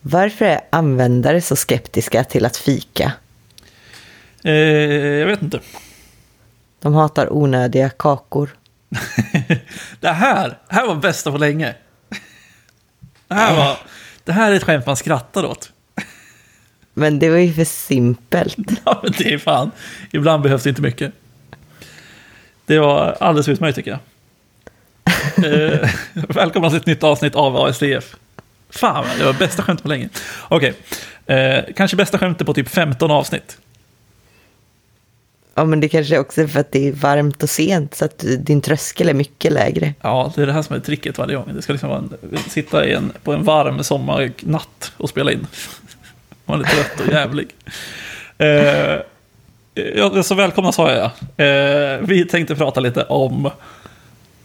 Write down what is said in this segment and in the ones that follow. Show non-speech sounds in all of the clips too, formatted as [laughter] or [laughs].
Varför är användare så skeptiska till att fika? Eh, jag vet inte. De hatar onödiga kakor. [laughs] det här, det här var bästa på länge. Det här, var, det här är ett skämt man skrattar åt. Men det var ju för simpelt. [laughs] Ja, men det är fan. Ibland behövs det inte mycket. Det var alldeles utmärkt tycker jag. [laughs] eh, välkomna till ett nytt avsnitt av ASDF. Fan, det var bästa skämtet på länge. Okej, okay. eh, kanske bästa skämtet på typ 15 avsnitt. Ja, men det kanske också är för att det är varmt och sent så att din tröskel är mycket lägre. Ja, det är det här som är tricket varje gång. Det ska liksom vara en, sitta en, på en varm sommarnatt och spela in. [laughs] Man är trött och jävlig. Eh, ja, så välkomna sa jag. Eh, vi tänkte prata lite om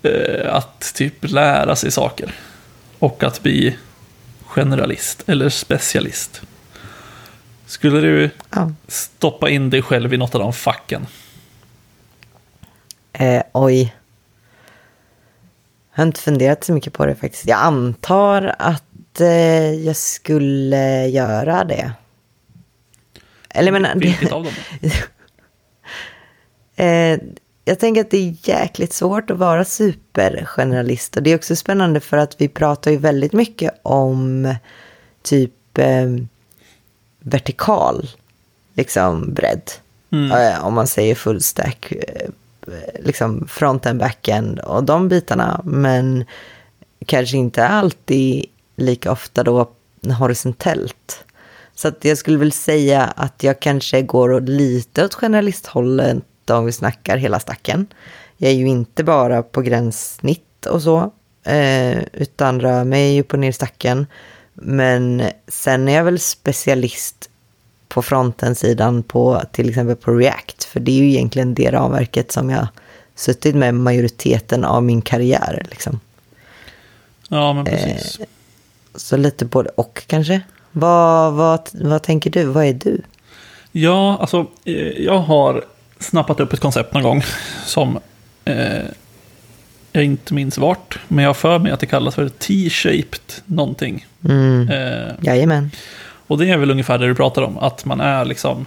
eh, att typ lära sig saker. Och att bli generalist eller specialist. Skulle du ja. stoppa in dig själv i något av de facken? Eh, oj. Jag har inte funderat så mycket på det faktiskt. Jag antar att eh, jag skulle göra det. Eller men... Vilket av dem? [laughs] eh, jag tänker att det är jäkligt svårt att vara supergeneralist. Och det är också spännande för att vi pratar ju väldigt mycket om typ eh, vertikal liksom bredd. Mm. Om man säger full stack, eh, liksom front-end, back-end och de bitarna. Men kanske inte alltid lika ofta då horisontellt. Så att jag skulle väl säga att jag kanske går lite åt generalisthållet om vi snackar hela stacken. Jag är ju inte bara på gränssnitt och så, eh, utan rör mig upp och ner i stacken. Men sen är jag väl specialist på fronten-sidan på till exempel på React. För det är ju egentligen det ramverket som jag suttit med majoriteten av min karriär. Liksom. Ja, men precis. Eh, så lite både och kanske. Vad, vad, vad tänker du? Vad är du? Ja, alltså eh, jag har snappat upp ett koncept någon gång som eh, jag inte minns vart, men jag har för mig att det kallas för T-shaped någonting. Mm. Eh, Jajamän. Och det är väl ungefär det du pratar om, att man är liksom,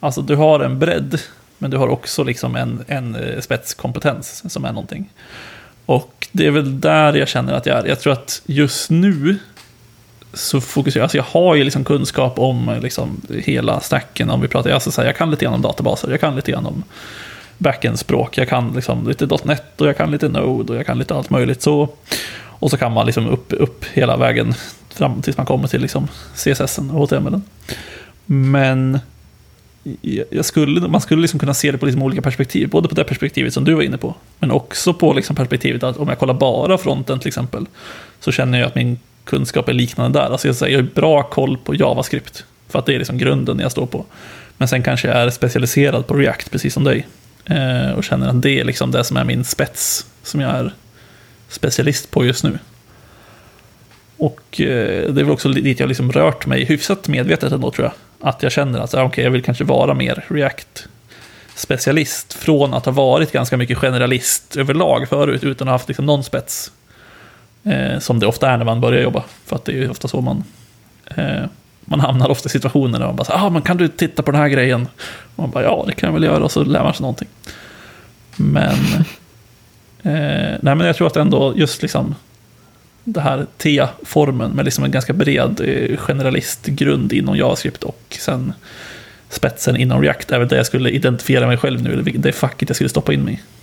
alltså du har en bredd, men du har också liksom en, en eh, spetskompetens som är någonting. Och det är väl där jag känner att jag är. Jag tror att just nu så fokuserar jag, alltså jag har ju liksom kunskap om liksom hela stacken om vi pratar, alltså så här, jag kan lite grann om databaser, jag kan lite grann om backend-språk, jag kan liksom lite .NET och jag kan lite Node och jag kan lite allt möjligt så. Och så kan man liksom upp, upp hela vägen fram tills man kommer till liksom CSS och HTML. Men jag skulle, man skulle liksom kunna se det på liksom olika perspektiv. Både på det perspektivet som du var inne på, men också på liksom perspektivet att om jag kollar bara fronten till exempel, så känner jag att min kunskap är liknande där. Alltså jag, säger, jag har bra koll på JavaScript, för att det är liksom grunden jag står på. Men sen kanske jag är specialiserad på React, precis som dig. Eh, och känner att det är liksom det som är min spets, som jag är specialist på just nu. Och eh, det är väl också dit jag liksom rört mig hyfsat medvetet ändå tror jag. Att jag känner att okay, jag vill kanske vara mer React-specialist. Från att ha varit ganska mycket generalist överlag förut utan att ha haft liksom någon spets. Eh, som det ofta är när man börjar jobba. För att det är ju ofta så man, eh, man hamnar ofta i situationer där man bara ah, men kan du titta på den här grejen? Och man bara ja, det kan jag väl göra och så lär man sig någonting. Men, [laughs] eh, nej, men jag tror att ändå just liksom det här T-formen med liksom en ganska bred eh, generalistgrund inom JavaScript och sen spetsen inom React är väl det jag skulle identifiera mig själv nu, det facket jag skulle stoppa in mig i.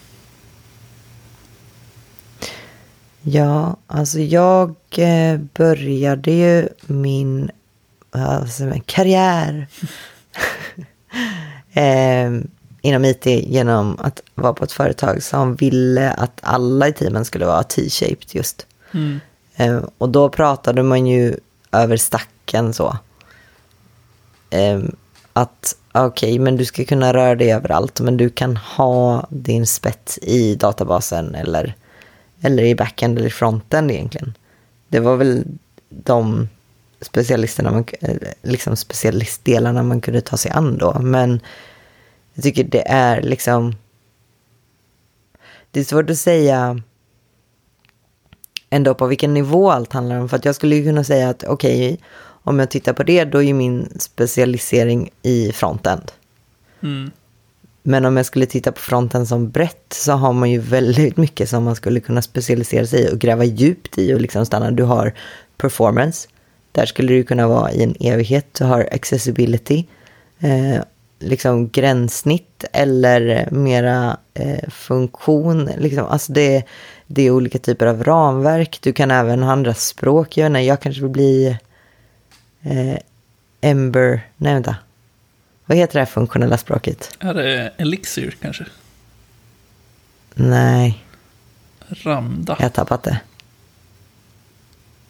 Ja, alltså jag eh, började ju min alltså, karriär [laughs] eh, inom IT genom att vara på ett företag som ville att alla i teamen skulle vara T-shaped just. Mm. Eh, och då pratade man ju över stacken så. Eh, att okej, okay, men du ska kunna röra dig överallt, men du kan ha din spets i databasen eller eller i backend eller i fronten egentligen. Det var väl de specialisterna man, eh, liksom specialistdelarna man kunde ta sig an då. Men jag tycker det är liksom... Det är svårt att säga ändå på vilken nivå allt handlar om. För att jag skulle ju kunna säga att okej, okay, om jag tittar på det, då är ju min specialisering i frontend. Mm. Men om jag skulle titta på fronten som brett så har man ju väldigt mycket som man skulle kunna specialisera sig i och gräva djupt i och liksom stanna. Du har performance, där skulle du kunna vara i en evighet. Du har accessibility, eh, liksom gränssnitt eller mera eh, funktion. Liksom. Alltså det, det är olika typer av ramverk. Du kan även ha andra språk. Jag, jag kanske vill bli eh, Ember, nej vänta. Vad heter det här funktionella språket? Är det Elixir kanske? Nej, Ramda. jag har tappat det.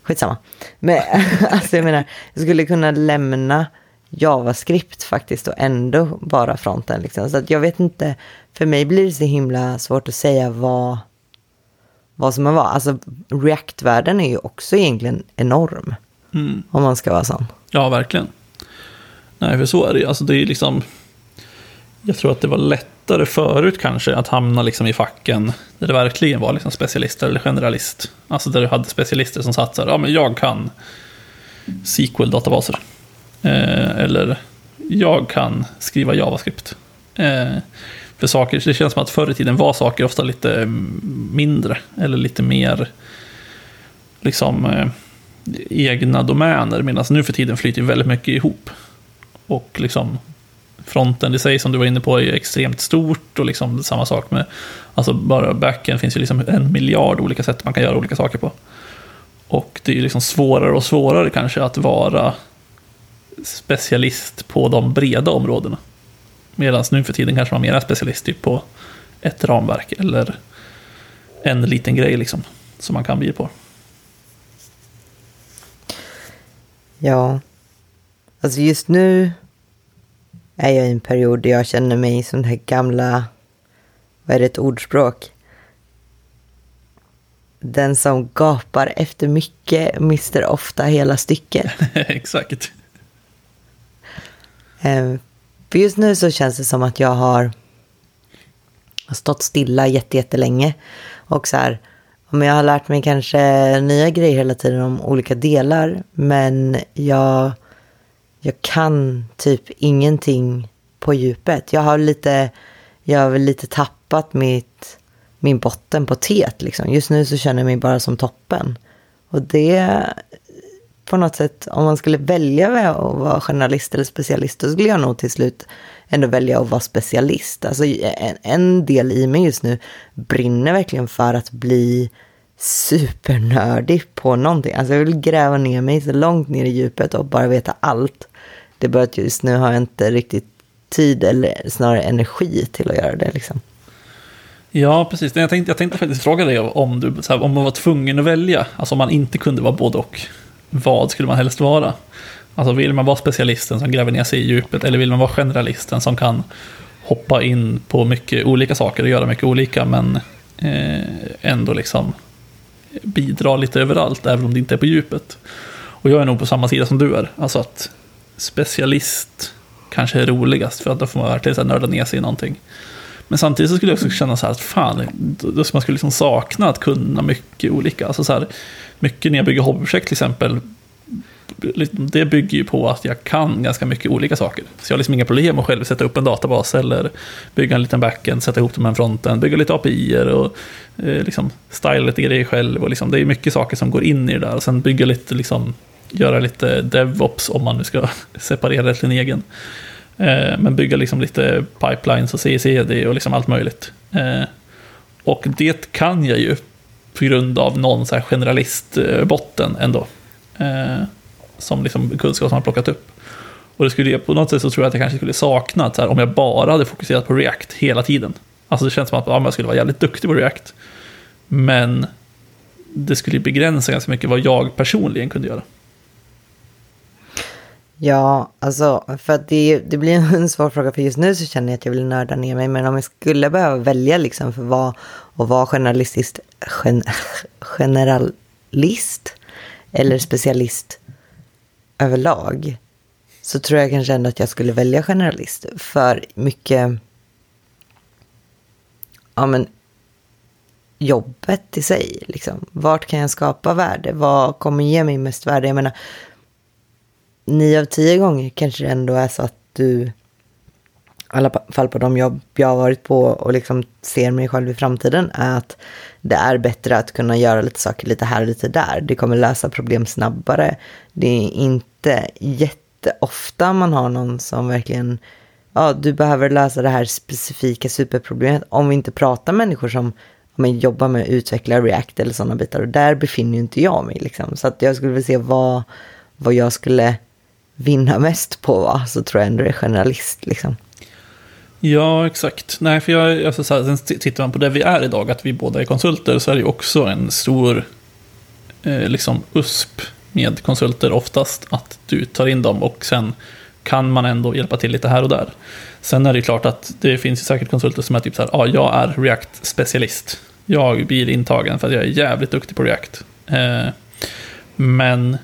Skitsamma. Men [laughs] alltså jag menar, jag skulle kunna lämna JavaScript faktiskt och ändå bara fronten. Liksom. Så att jag vet inte, för mig blir det så himla svårt att säga vad, vad som är vad. Alltså React-världen är ju också egentligen enorm. Mm. Om man ska vara sån. Ja, verkligen. Nej, för så är det ju. Alltså, det är liksom... Jag tror att det var lättare förut kanske att hamna liksom i facken där det verkligen var liksom specialister eller generalist. Alltså där du hade specialister som satt så här, ja men jag kan SQL-databaser. Eh, eller jag kan skriva JavaScript. Eh, för saker, det känns som att förr i tiden var saker ofta lite mm, mindre eller lite mer liksom eh, egna domäner. Medan nu för tiden flyter väldigt mycket ihop. Och liksom fronten i sig som du var inne på är ju extremt stort och liksom samma sak med, alltså bara backen finns ju liksom en miljard olika sätt man kan göra olika saker på. Och det är ju liksom svårare och svårare kanske att vara specialist på de breda områdena. Medan nu för tiden kanske man mer är specialist typ på ett ramverk eller en liten grej liksom som man kan bli på. Ja. Alltså just nu är jag i en period där jag känner mig som det här gamla, vad är det, ett ordspråk? Den som gapar efter mycket mister ofta hela stycket. [laughs] Exakt. Eh, För just nu så känns det som att jag har stått stilla jätte- jättelänge. Och så här, jag har lärt mig kanske nya grejer hela tiden om olika delar. Men jag, jag kan typ ingenting på djupet. Jag har lite, jag har väl lite tappat mitt, min botten på teet liksom. Just nu så känner jag mig bara som toppen. Och det på något sätt, om man skulle välja att vara journalist eller specialist, då skulle jag nog till slut ändå välja att vara specialist. Alltså en, en del i mig just nu brinner verkligen för att bli supernördig på någonting. Alltså jag vill gräva ner mig så långt ner i djupet och bara veta allt. Det är bara att just nu har jag inte riktigt tid eller snarare energi till att göra det liksom. Ja, precis. Jag tänkte, jag tänkte faktiskt fråga dig om, du, så här, om man var tvungen att välja, alltså om man inte kunde vara både och. Vad skulle man helst vara? Alltså vill man vara specialisten som gräver ner sig i djupet eller vill man vara generalisten som kan hoppa in på mycket olika saker och göra mycket olika men eh, ändå liksom bidra lite överallt även om det inte är på djupet. Och jag är nog på samma sida som du är. Alltså att specialist kanske är roligast för att då får man verkligen nörda ner sig i någonting. Men samtidigt så skulle jag också känna så här att fan, då skulle man skulle liksom sakna att kunna mycket olika. Alltså så här, mycket när jag bygger hobbyprojekt till exempel, Liksom, det bygger ju på att jag kan ganska mycket olika saker. Så jag har liksom inga problem att själv sätta upp en databas eller bygga en liten backend, sätta ihop dem med en fronten, bygga lite API och eh, liksom styla lite grejer själv. Och liksom, det är mycket saker som går in i det där. Och sen bygga lite, liksom, göra lite DevOps om man nu ska [laughs] separera det till en egen. Eh, men bygga liksom lite pipelines och CICD och liksom allt möjligt. Eh, och det kan jag ju på grund av någon så här generalistbotten ändå. Eh, som liksom kunskap som man plockat upp. Och det skulle, på något sätt så tror jag att jag kanske skulle sakna så här, om jag bara hade fokuserat på React hela tiden. Alltså det känns som att ja, jag skulle vara jävligt duktig på React. Men det skulle begränsa ganska mycket vad jag personligen kunde göra. Ja, alltså för att det, det blir en [laughs] svår fråga för just nu så känner jag att jag vill nörda ner mig. Men om jag skulle behöva välja liksom för vad och vara generalistisk gen, [laughs] generalist eller specialist överlag så tror jag kanske ändå att jag skulle välja generalist. För mycket ja, men, jobbet i sig. Liksom. Vart kan jag skapa värde? Vad kommer ge mig mest värde? Jag menar, nio av tio gånger kanske det ändå är så att du, alla fall på de jobb jag har varit på och liksom ser mig själv i framtiden, är att det är bättre att kunna göra lite saker lite här och lite där. Det kommer lösa problem snabbare. Det är inte jätteofta man har någon som verkligen, ja, du behöver lösa det här specifika superproblemet. Om vi inte pratar människor som men jobbar med att utveckla React eller sådana bitar. Och där befinner ju inte jag mig. Liksom. Så att jag skulle vilja se vad, vad jag skulle vinna mest på. Va? Så tror jag ändå det är generalist. Liksom. Ja, exakt. Nej, för jag, alltså, så här, sen tittar man på det vi är idag, att vi båda är konsulter, så är det ju också en stor eh, liksom USP med konsulter oftast, att du tar in dem och sen kan man ändå hjälpa till lite här och där. Sen är det klart att det finns ju säkert konsulter som är typ så här, ja, ah, jag är React-specialist. Jag blir intagen för att jag är jävligt duktig på React. Eh, men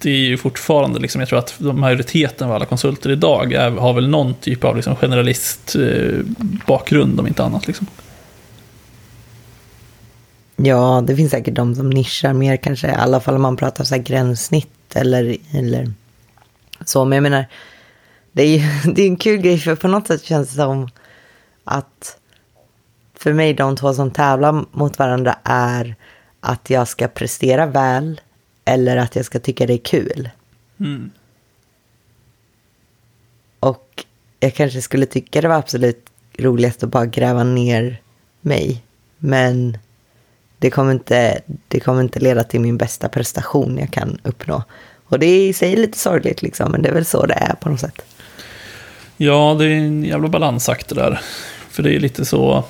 det är ju fortfarande, liksom, jag tror att majoriteten av alla konsulter idag är, har väl någon typ av liksom, generalist-bakgrund, eh, om inte annat. Liksom. Ja, det finns säkert de som nischar mer kanske, i alla fall om man pratar så här gränssnitt eller, eller så. Men jag menar, det är ju [laughs] det är en kul grej, för på något sätt känns det som att för mig de två som tävlar mot varandra är att jag ska prestera väl eller att jag ska tycka det är kul. Mm. Och jag kanske skulle tycka det var absolut roligast att bara gräva ner mig. Men det kommer inte, det kommer inte leda till min bästa prestation jag kan uppnå. Och det är i sig lite sorgligt liksom, men det är väl så det är på något sätt. Ja, det är en jävla balansakt det där. För det är lite så...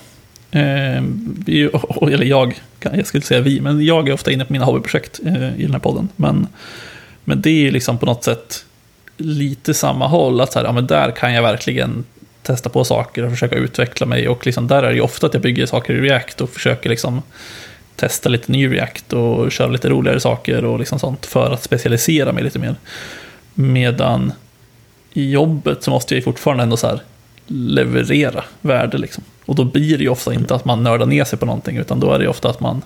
Eh, vi, [laughs] eller jag, jag skulle säga vi, men jag är ofta inne på mina hobbyprojekt eh, i den här podden. Men, men det är liksom på något sätt lite samma håll. Att så här, ja, men där kan jag verkligen testa på saker och försöka utveckla mig. Och liksom där är det ju ofta att jag bygger saker i React och försöker liksom testa lite ny React och köra lite roligare saker och liksom sånt för att specialisera mig lite mer. Medan i jobbet så måste jag fortfarande ändå så här leverera värde. Liksom. Och då blir det ju ofta inte att man nördar ner sig på någonting, utan då är det ofta att man,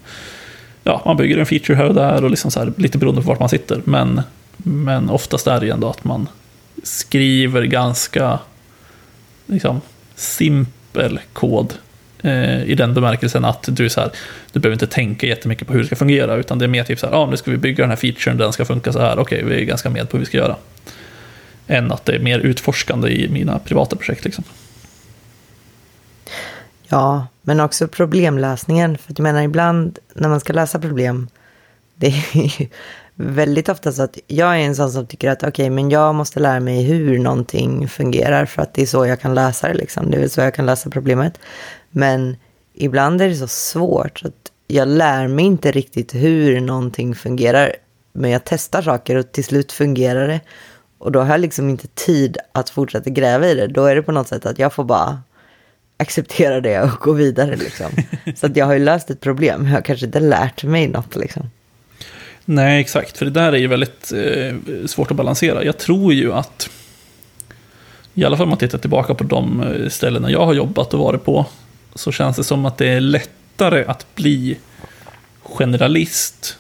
ja, man bygger en feature här och där, och liksom så här, lite beroende på vart man sitter. Men, men oftast är det ju ändå att man skriver ganska liksom, simpel kod eh, i den bemärkelsen att du, så här, du behöver inte tänka jättemycket på hur det ska fungera, utan det är mer typ så här, ah, nu ska vi bygga den här featuren, den ska funka så här, okej, okay, vi är ganska med på hur vi ska göra än att det är mer utforskande i mina privata projekt. Liksom. Ja, men också problemlösningen. För jag menar ibland när man ska lösa problem, det är [laughs] väldigt ofta så att jag är en sån som tycker att okej, okay, men jag måste lära mig hur någonting fungerar för att det är så jag kan lösa det. Liksom. Det är så jag kan lösa problemet. Men ibland är det så svårt så att jag lär mig inte riktigt hur någonting fungerar. Men jag testar saker och till slut fungerar det. Och då har jag liksom inte tid att fortsätta gräva i det. Då är det på något sätt att jag får bara acceptera det och gå vidare. Liksom. [laughs] Så att jag har ju löst ett problem, jag har kanske inte lärt mig något. Liksom. Nej, exakt. För det där är ju väldigt eh, svårt att balansera. Jag tror ju att, i alla fall om man tittar tillbaka på de eh, ställena jag har jobbat och varit på, så känns det som att det är lättare att bli generalist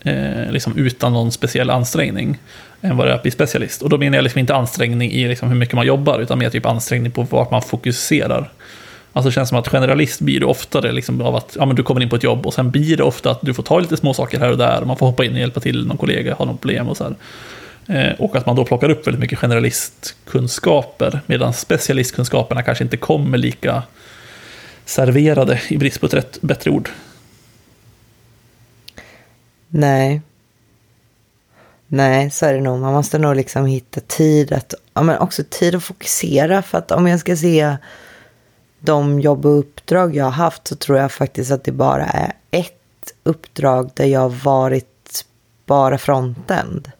eh, liksom utan någon speciell ansträngning än vad det är att bli specialist. Och då menar jag liksom inte ansträngning i liksom hur mycket man jobbar, utan mer typ ansträngning på vart man fokuserar. Alltså det känns som att generalist blir du oftare liksom av att ja, men du kommer in på ett jobb och sen blir det ofta att du får ta lite små saker här och där. Och man får hoppa in och hjälpa till någon kollega, har något problem och så här. Eh, och att man då plockar upp väldigt mycket generalistkunskaper, medan specialistkunskaperna kanske inte kommer lika serverade i brist på ett rätt, bättre ord. Nej, Nej, så är det nog. Man måste nog liksom hitta tid att, ja, men också tid att fokusera. För att om jag ska se de jobb och uppdrag jag har haft så tror jag faktiskt att det bara är ett uppdrag där jag har varit bara frontend.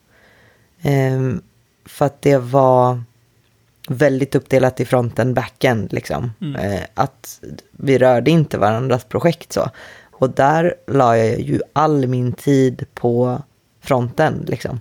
Um, för att det var väldigt uppdelat i fronten backend liksom. Mm. Uh, att vi rörde inte varandras projekt så. Och där la jag ju all min tid på fronten. Liksom.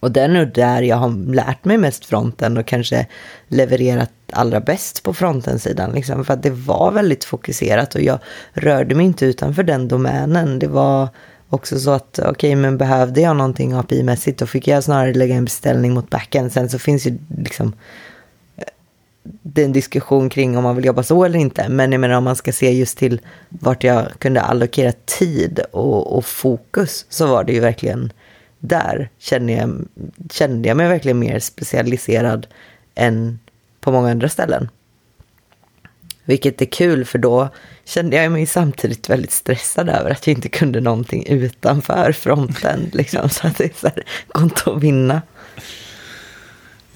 Och det är nog där jag har lärt mig mest fronten och kanske levererat allra bäst på fronten-sidan. Liksom, för att det var väldigt fokuserat och jag rörde mig inte utanför den domänen. Det var, också så att okej, okay, men behövde jag någonting API-mässigt då fick jag snarare lägga en beställning mot backen. Sen så finns ju liksom det är en diskussion kring om man vill jobba så eller inte. Men jag menar om man ska se just till vart jag kunde allokera tid och, och fokus så var det ju verkligen där kände jag, kände jag mig verkligen mer specialiserad än på många andra ställen. Vilket är kul för då kände jag mig samtidigt väldigt stressad över att jag inte kunde någonting utanför fronten. liksom, [laughs] så att det är så här, går inte att vinna.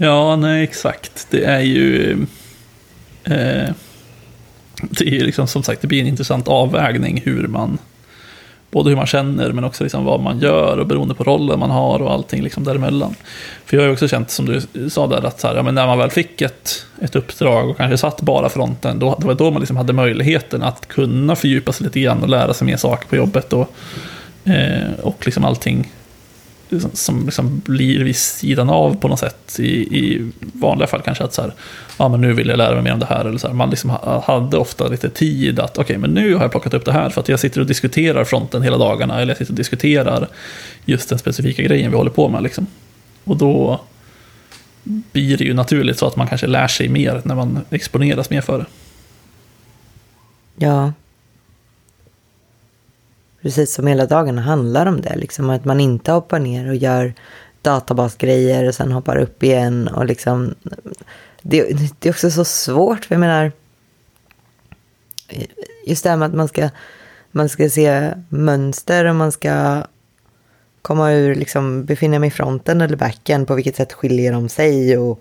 Ja, nej exakt. Det är ju... Eh, det är ju liksom som sagt, det blir en intressant avvägning hur man både hur man känner men också liksom vad man gör och beroende på rollen man har och allting liksom däremellan. För jag har ju också känt, som du sa där, att så här, ja, men när man väl fick ett, ett uppdrag och kanske satt bara fronten, då, det var då man liksom hade möjligheten att kunna fördjupa sig lite grann och lära sig mer saker på jobbet. Och, eh, och liksom allting som liksom blir vid sidan av på något sätt. I, i vanliga fall kanske att så här, ja men nu vill jag lära mig mer om det här. Eller så här. Man liksom hade ofta lite tid att, okej okay, men nu har jag plockat upp det här för att jag sitter och diskuterar fronten hela dagarna. Eller jag sitter och diskuterar just den specifika grejen vi håller på med. Liksom. Och då blir det ju naturligt så att man kanske lär sig mer när man exponeras mer för det. Ja, precis som hela dagarna handlar om det. Liksom att man inte hoppar ner och gör databasgrejer och sen hoppar upp igen. Och liksom, det, det är också så svårt, för jag menar, just det här med att man ska, man ska se mönster och man ska komma ur, liksom, befinna mig i fronten eller backen, på vilket sätt skiljer de sig och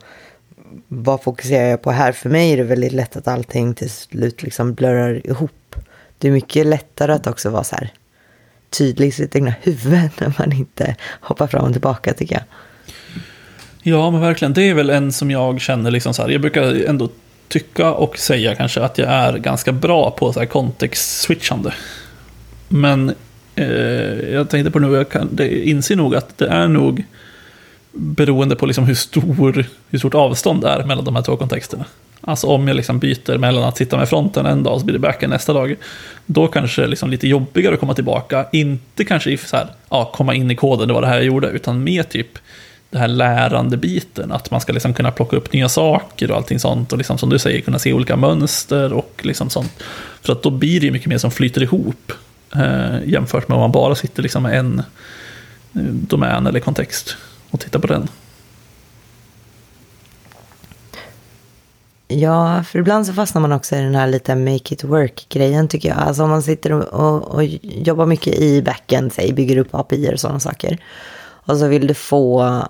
vad fokuserar jag på här? För mig är det väldigt lätt att allting till slut liksom blurrar ihop. Det är mycket lättare att också vara så här, tydlig i sitt egna huvud [laughs] när man inte hoppar fram och tillbaka tycker jag. Ja, men verkligen. Det är väl en som jag känner liksom så här. Jag brukar ändå tycka och säga kanske att jag är ganska bra på så här kontext-switchande. Men eh, jag tänkte på nu, jag kan, det, inser nog att det är nog beroende på liksom hur, stor, hur stort avstånd det är mellan de här två kontexterna. Alltså om jag liksom byter mellan att sitta med fronten en dag och så blir det backen nästa dag. Då kanske det är liksom lite jobbigare att komma tillbaka. Inte kanske i så här, ja, komma in i koden, det var det här jag gjorde. Utan mer typ den här lärande biten. Att man ska liksom kunna plocka upp nya saker och allting sånt. Och liksom, som du säger, kunna se olika mönster och liksom sånt. För att då blir det mycket mer som flyter ihop. Eh, jämfört med om man bara sitter liksom med en eh, domän eller kontext och tittar på den. Ja, för ibland så fastnar man också i den här lite make it work-grejen tycker jag. Alltså om man sitter och, och, jobbar mycket i backen, säg, bygger upp API och sådana saker. Och så vill du få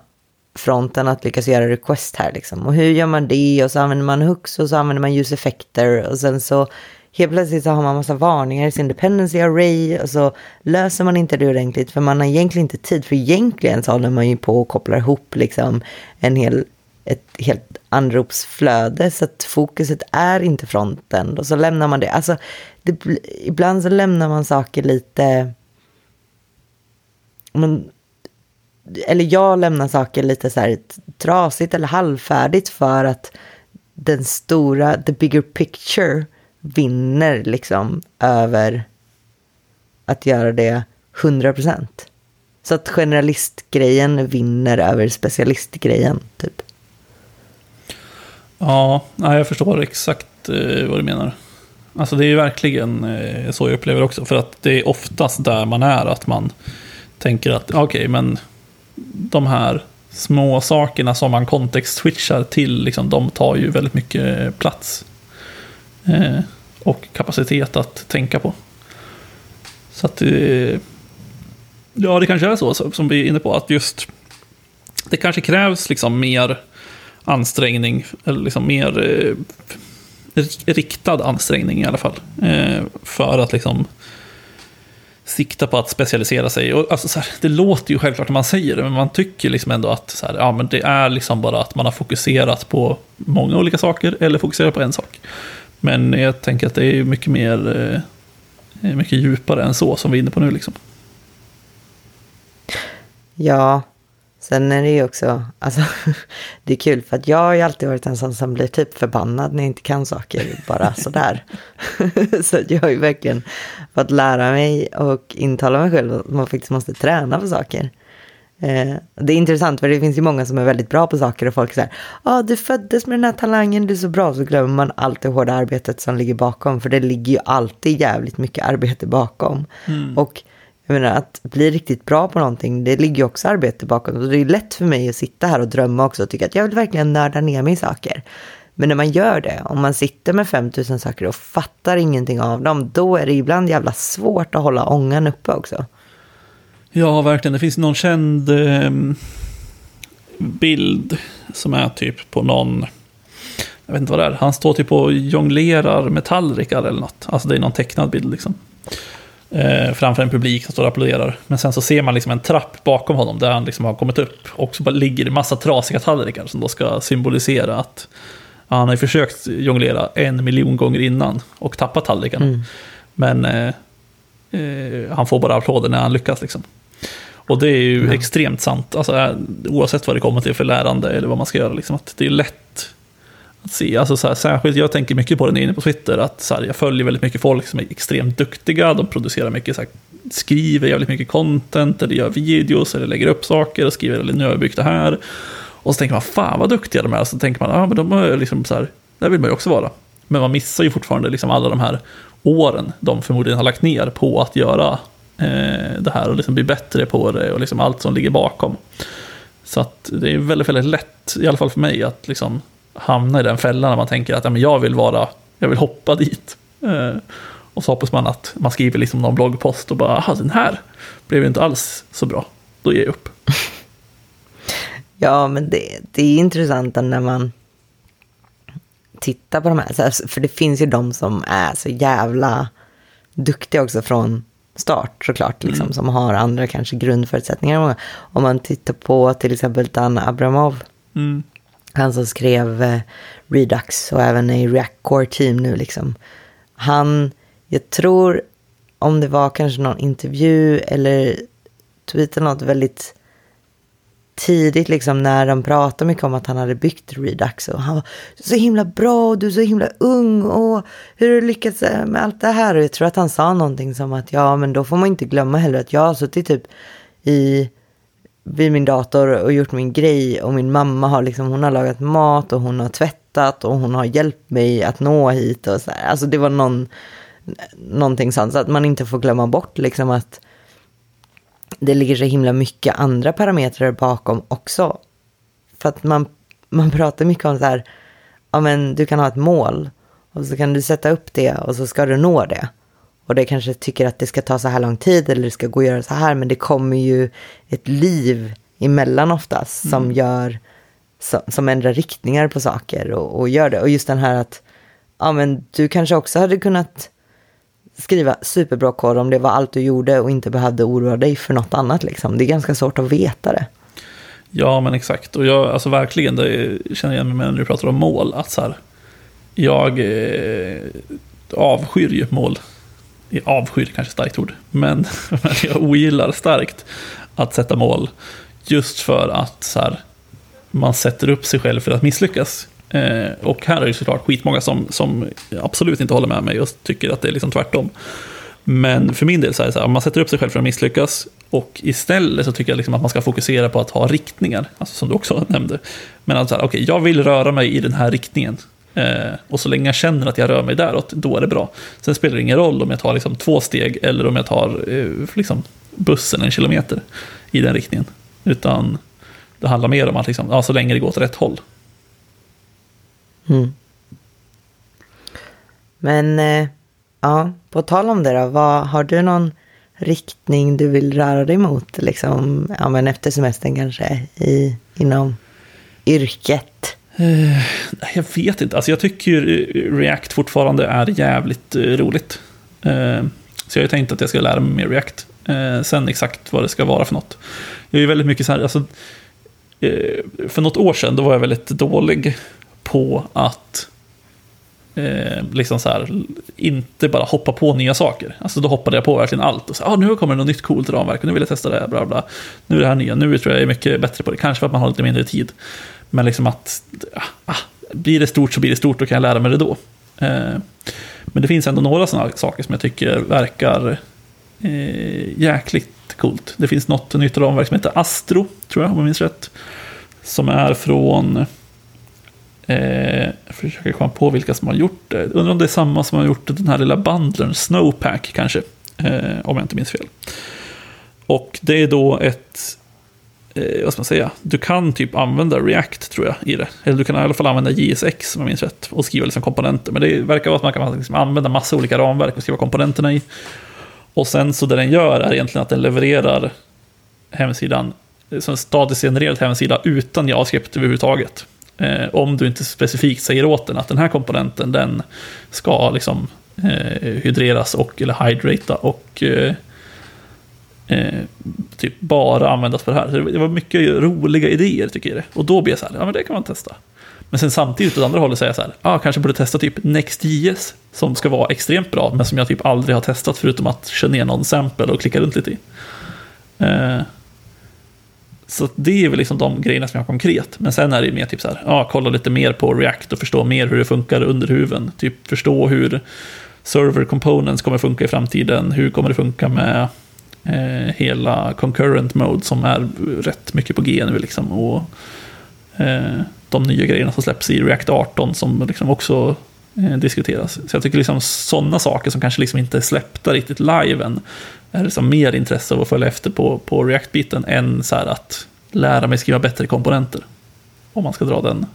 fronten att lyckas göra request här liksom. Och hur gör man det? Och så använder man hooks och så använder man use ljuseffekter. Och sen så helt plötsligt så har man massa varningar i sin dependency array. Och så löser man inte det ordentligt för man har egentligen inte tid. För egentligen så håller man ju på och kopplar ihop liksom en hel ett helt anropsflöde så att fokuset är inte fronten och så lämnar man det. Alltså, det, ibland så lämnar man saker lite... Men, eller jag lämnar saker lite så här trasigt eller halvfärdigt för att den stora, the bigger picture vinner liksom över att göra det 100 procent. Så att generalistgrejen vinner över specialistgrejen, typ. Ja, jag förstår exakt eh, vad du menar. Alltså det är ju verkligen eh, så jag upplever också. För att det är oftast där man är, att man tänker att okej, okay, men de här små sakerna som man kontext-switchar till, liksom, de tar ju väldigt mycket plats. Eh, och kapacitet att tänka på. Så att eh, Ja, det kanske är så som vi är inne på, att just det kanske krävs liksom mer ansträngning, eller liksom mer eh, riktad ansträngning i alla fall. Eh, för att liksom sikta på att specialisera sig. Och alltså, så här, det låter ju självklart när man säger det, men man tycker liksom ändå att så här, ja, men det är liksom bara att man har fokuserat på många olika saker eller fokuserat på en sak. Men jag tänker att det är mycket mer, eh, mycket djupare än så som vi är inne på nu. Liksom. Ja, Sen är det ju också, alltså, [laughs] det är kul för att jag har ju alltid varit en sån som blir typ förbannad när jag inte kan saker bara [laughs] sådär. [laughs] så jag har ju verkligen fått lära mig och intala mig själv att man faktiskt måste träna på saker. Eh, det är intressant för det finns ju många som är väldigt bra på saker och folk säger, ja ah, du föddes med den här talangen, du är så bra, så glömmer man allt det hårda arbetet som ligger bakom, för det ligger ju alltid jävligt mycket arbete bakom. Mm. Och jag menar att bli riktigt bra på någonting, det ligger ju också arbete bakom. Och det är lätt för mig att sitta här och drömma också och tycka att jag vill verkligen nörda ner mig i saker. Men när man gör det, om man sitter med 5000 saker och fattar ingenting av dem, då är det ibland jävla svårt att hålla ångan uppe också. Ja, verkligen. Det finns någon känd eh, bild som är typ på någon, jag vet inte vad det är, han står typ och jonglerar med tallrikar eller något. Alltså det är någon tecknad bild liksom. Eh, framför en publik som står och applåderar. Men sen så ser man liksom en trapp bakom honom där han liksom har kommit upp. Och så bara ligger det massa trasiga tallrikar som då ska symbolisera att han har försökt jonglera en miljon gånger innan och tappat tallrikarna. Mm. Men eh, eh, han får bara applåder när han lyckas liksom. Och det är ju mm. extremt sant, alltså, oavsett vad det kommer till för lärande eller vad man ska göra. Liksom, att det är lätt se, alltså, så här, särskilt jag tänker mycket på det inne på Twitter, att så här, jag följer väldigt mycket folk som är extremt duktiga, de producerar mycket, så här, skriver jävligt mycket content, eller gör videos, eller lägger upp saker och skriver, eller nu har jag byggt det här. Och så tänker man, fan vad duktiga de är, så tänker man, ja men de är liksom så här, där vill man ju också vara. Men man missar ju fortfarande liksom alla de här åren de förmodligen har lagt ner på att göra eh, det här och liksom bli bättre på det och liksom allt som ligger bakom. Så att det är väldigt, väldigt lätt, i alla fall för mig, att liksom hamna i den fällan när man tänker att ja, men jag vill vara, jag vill hoppa dit. Eh, och så hoppas man att man skriver liksom någon bloggpost och bara, aha, den här blev inte alls så bra. Då ger jag upp. [laughs] Ja, men det, det är intressant när man tittar på de här. För det finns ju de som är så jävla duktiga också från start såklart, liksom, mm. som har andra kanske grundförutsättningar. Om man tittar på till exempel Dan Abramov, mm han som skrev eh, Redux och även i React Core Team nu. Liksom. Han, jag tror, om det var kanske någon intervju eller tweetade något väldigt tidigt liksom när de pratade mycket om att han hade byggt Redux och han var så himla bra och du är så himla ung och hur har du lyckats eh, med allt det här? Och jag tror att han sa någonting som att ja, men då får man inte glömma heller att jag har suttit typ i vid min dator och gjort min grej och min mamma har liksom, hon har lagat mat och hon har tvättat och hon har hjälpt mig att nå hit och så här. Alltså det var någon, någonting sånt så att man inte får glömma bort liksom att det ligger så himla mycket andra parametrar bakom också. För att man, man pratar mycket om så här, ja men du kan ha ett mål och så kan du sätta upp det och så ska du nå det. Och det kanske tycker att det ska ta så här lång tid eller det ska gå att göra så här, men det kommer ju ett liv emellan oftast som mm. gör, som, som ändrar riktningar på saker och, och gör det. Och just den här att, ja men du kanske också hade kunnat skriva superbra kod om det var allt du gjorde och inte behövde oroa dig för något annat. Liksom. Det är ganska svårt att veta det. Ja, men exakt. Och jag, alltså verkligen, det känner jag igen mig med när du pratar om mål. Att så här, jag eh, avskyr ju mål. Avskyr kanske starkt ord. Men, men [laughs] jag ogillar starkt att sätta mål. Just för att så här, man sätter upp sig själv för att misslyckas. Eh, och här är det såklart skitmånga som, som absolut inte håller med mig och tycker att det är liksom tvärtom. Men för min del så är det så här, man sätter upp sig själv för att misslyckas och istället så tycker jag liksom att man ska fokusera på att ha riktningar, alltså som du också [laughs] nämnde. Men att så okej, okay, jag vill röra mig i den här riktningen. Eh, och så länge jag känner att jag rör mig däråt, då är det bra. Sen spelar det ingen roll om jag tar liksom två steg eller om jag tar eh, liksom bussen en kilometer i den riktningen. Utan det handlar mer om att liksom, ja, så länge det går åt rätt håll. Mm. Men eh, ja, på tal om det då, vad, har du någon riktning du vill röra dig mot, liksom, ja, men efter semestern kanske, i, inom yrket? Eh, jag vet inte, alltså jag tycker eh, React fortfarande är jävligt eh, roligt. Eh, så jag har tänkt att jag ska lära mig mer React. Eh, sen exakt vad det ska vara för något. Jag är väldigt mycket så här, alltså, för något år sedan då var jag väldigt dålig på att eh, liksom så här, inte bara hoppa på nya saker. Alltså då hoppade jag på verkligen allt. Och så, ah, nu kommer det något nytt coolt ramverk och nu vill jag testa det här, bla bla. Nu är det här nya, nu tror jag jag är mycket bättre på det. Kanske för att man har lite mindre tid. Men liksom att, ah, ah, blir det stort så blir det stort, då kan jag lära mig det då. Eh, men det finns ändå några sådana saker som jag tycker verkar eh, jäkligt coolt. Det finns något nytt ramverk som heter Astro, tror jag om jag minns rätt. Som är från Eh, jag försöker komma på vilka som har gjort det. Undrar om det är samma som har gjort den här lilla bandlern, Snowpack kanske. Eh, om jag inte minns fel. Och det är då ett, eh, vad ska man säga, du kan typ använda React tror jag i det. Eller du kan i alla fall använda JSX om jag minns rätt och skriva liksom komponenter. Men det verkar vara att man kan liksom använda massa olika ramverk och skriva komponenterna i. Och sen så det den gör är egentligen att den levererar hemsidan eh, som en statiskt genererad hemsida utan JavaScript överhuvudtaget. Eh, om du inte specifikt säger åt den att den här komponenten den ska liksom eh, hydreras och eller hydrata och eh, eh, typ bara användas för det här. Så det var mycket roliga idéer tycker jag. Och då blir jag så här, ja men det kan man testa. Men sen samtidigt åt andra hållet säger jag så här, ja ah, kanske borde testa typ Next.js som ska vara extremt bra, men som jag typ aldrig har testat förutom att köra ner någon sample och klicka runt lite i. Eh, så det är väl liksom de grejerna som jag har konkret. Men sen är det mer typ så här, ja, kolla lite mer på React och förstå mer hur det funkar under huven. Typ förstå hur server components kommer funka i framtiden. Hur kommer det funka med eh, hela concurrent mode som är rätt mycket på G nu liksom. Och eh, de nya grejerna som släpps i React 18 som liksom också eh, diskuteras. Så jag tycker liksom sådana saker som kanske liksom inte är släppta riktigt live än är liksom mer intresse av att följa efter på, på React-biten än så att lära mig skriva bättre komponenter. Om man ska dra den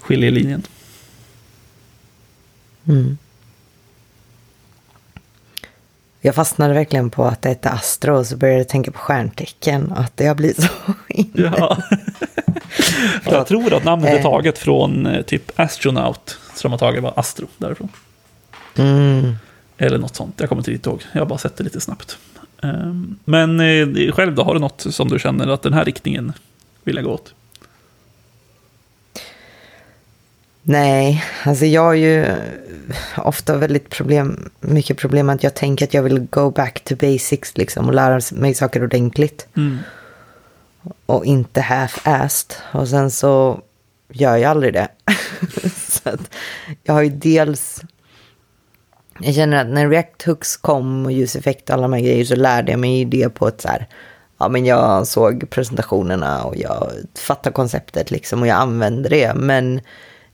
skiljelinjen. Mm. Jag fastnade verkligen på att det hette Astro och så började jag tänka på stjärntecken. Att det har blivit så [laughs] inne. Ja. [laughs] jag tror att namnet är eh. taget från eh, typ Astronaut. Så de har tagit bara Astro därifrån. Mm. Eller något sånt, jag kommer inte riktigt ihåg. Jag har bara sett det lite snabbt. Ehm, men eh, själv då, har du något som du känner att den här riktningen vill jag gå åt? Nej, alltså jag har ju ofta väldigt problem, mycket problem att jag tänker att jag vill go back to basics liksom och lära mig saker ordentligt. Mm. Och inte half-assed. Och sen så gör jag aldrig det. [laughs] så att jag har ju dels jag känner att när React Hooks kom och ljuseffekt och alla de här grejer så lärde jag mig det på ett så här, ja men jag såg presentationerna och jag fattade konceptet liksom och jag använde det. Men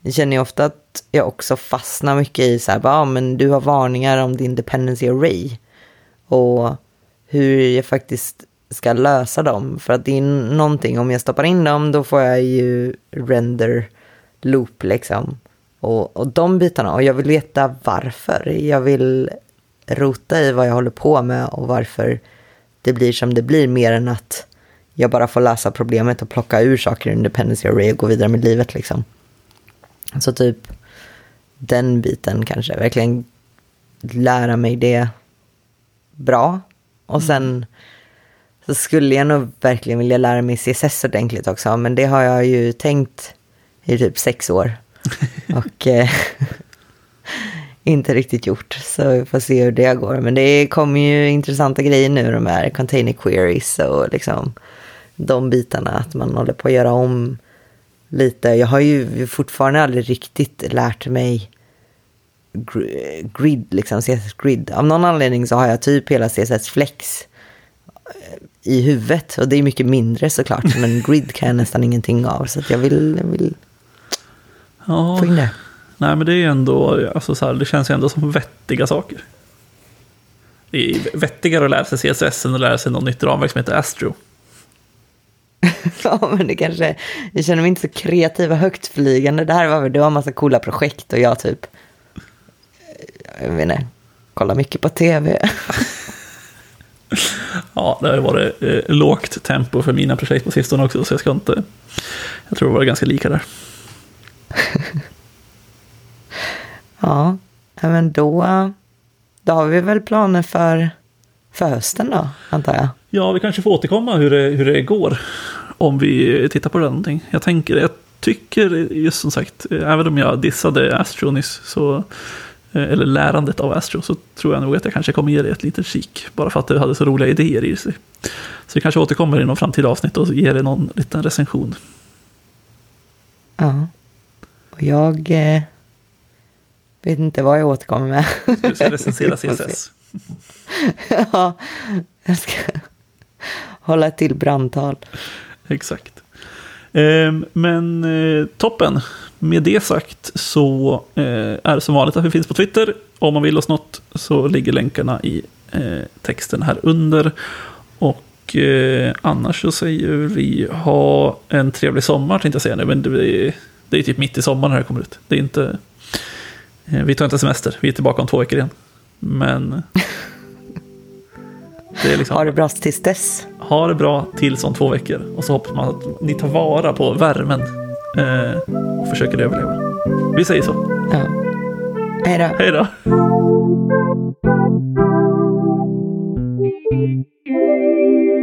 jag känner ju ofta att jag också fastnar mycket i så här, ja ah, men du har varningar om din dependency array. Och hur jag faktiskt ska lösa dem. För att det är någonting, om jag stoppar in dem då får jag ju render loop liksom och, och de bitarna. Och jag vill veta varför. Jag vill rota i vad jag håller på med och varför det blir som det blir mer än att jag bara får lösa problemet och plocka ur saker ur dependency array och gå vidare med livet liksom. Så typ den biten kanske, verkligen lära mig det bra. Och sen så skulle jag nog verkligen vilja lära mig CSS ordentligt också, men det har jag ju tänkt i typ sex år. [laughs] och eh, [laughs] inte riktigt gjort. Så vi får se hur det går. Men det kommer ju intressanta grejer nu, de här container queries och liksom de bitarna. Att man håller på att göra om lite. Jag har ju fortfarande aldrig riktigt lärt mig grid, liksom CSS grid. Av någon anledning så har jag typ hela CSS flex eh, i huvudet. Och det är mycket mindre såklart, men [laughs] grid kan jag nästan ingenting av. Så jag vill, vill Ja. Få in det. Nej, men det är ändå, alltså så här, det känns ju ändå som vettiga saker. Det är vettigare att lära sig CSS än att lära sig något nytt ramverk som heter Astro. [laughs] ja, men det kanske, jag känner mig inte så kreativ och högtflygande. Det här var, det var en massa coola projekt och jag typ, jag vet inte, kollar mycket på tv. [laughs] ja, det har varit eh, lågt tempo för mina projekt på sistone också, så jag ska inte, jag tror det var ganska lika där. [laughs] ja, men då, då har vi väl planer för, för hösten då, antar jag. Ja, vi kanske får återkomma hur det, hur det går. Om vi tittar på det någonting. Jag tänker, jag tycker, just som sagt, även om jag dissade Astro nyss, så, eh, eller lärandet av Astro, så tror jag nog att jag kanske kommer ge det ett litet kik. Bara för att det hade så roliga idéer i sig. Så jag kanske återkommer i någon framtida avsnitt och ger det någon liten recension. Ja. Och jag eh, vet inte vad jag återkommer med. Du ska recensera [laughs] CSS. ja, jag ska hålla till brandtal. Exakt. Ehm, Men eh, toppen. Med det sagt så eh, är det som vanligt att vi finns på Twitter. Om man vill oss något så ligger länkarna i eh, texten här under. Och annars så säger vi ha en trevlig sommar tänkte jag säga nu. Men det är, det är typ mitt i sommaren när det kommer ut. Det är inte... Vi tar inte semester. Vi är tillbaka om två veckor igen. Men... [laughs] Det liksom, ha det bra tills dess. Ha det bra tills om två veckor. Och så hoppas man att ni tar vara på värmen eh, och försöker överleva. Vi säger så. Ja. Hej då. Hej då. Thank you.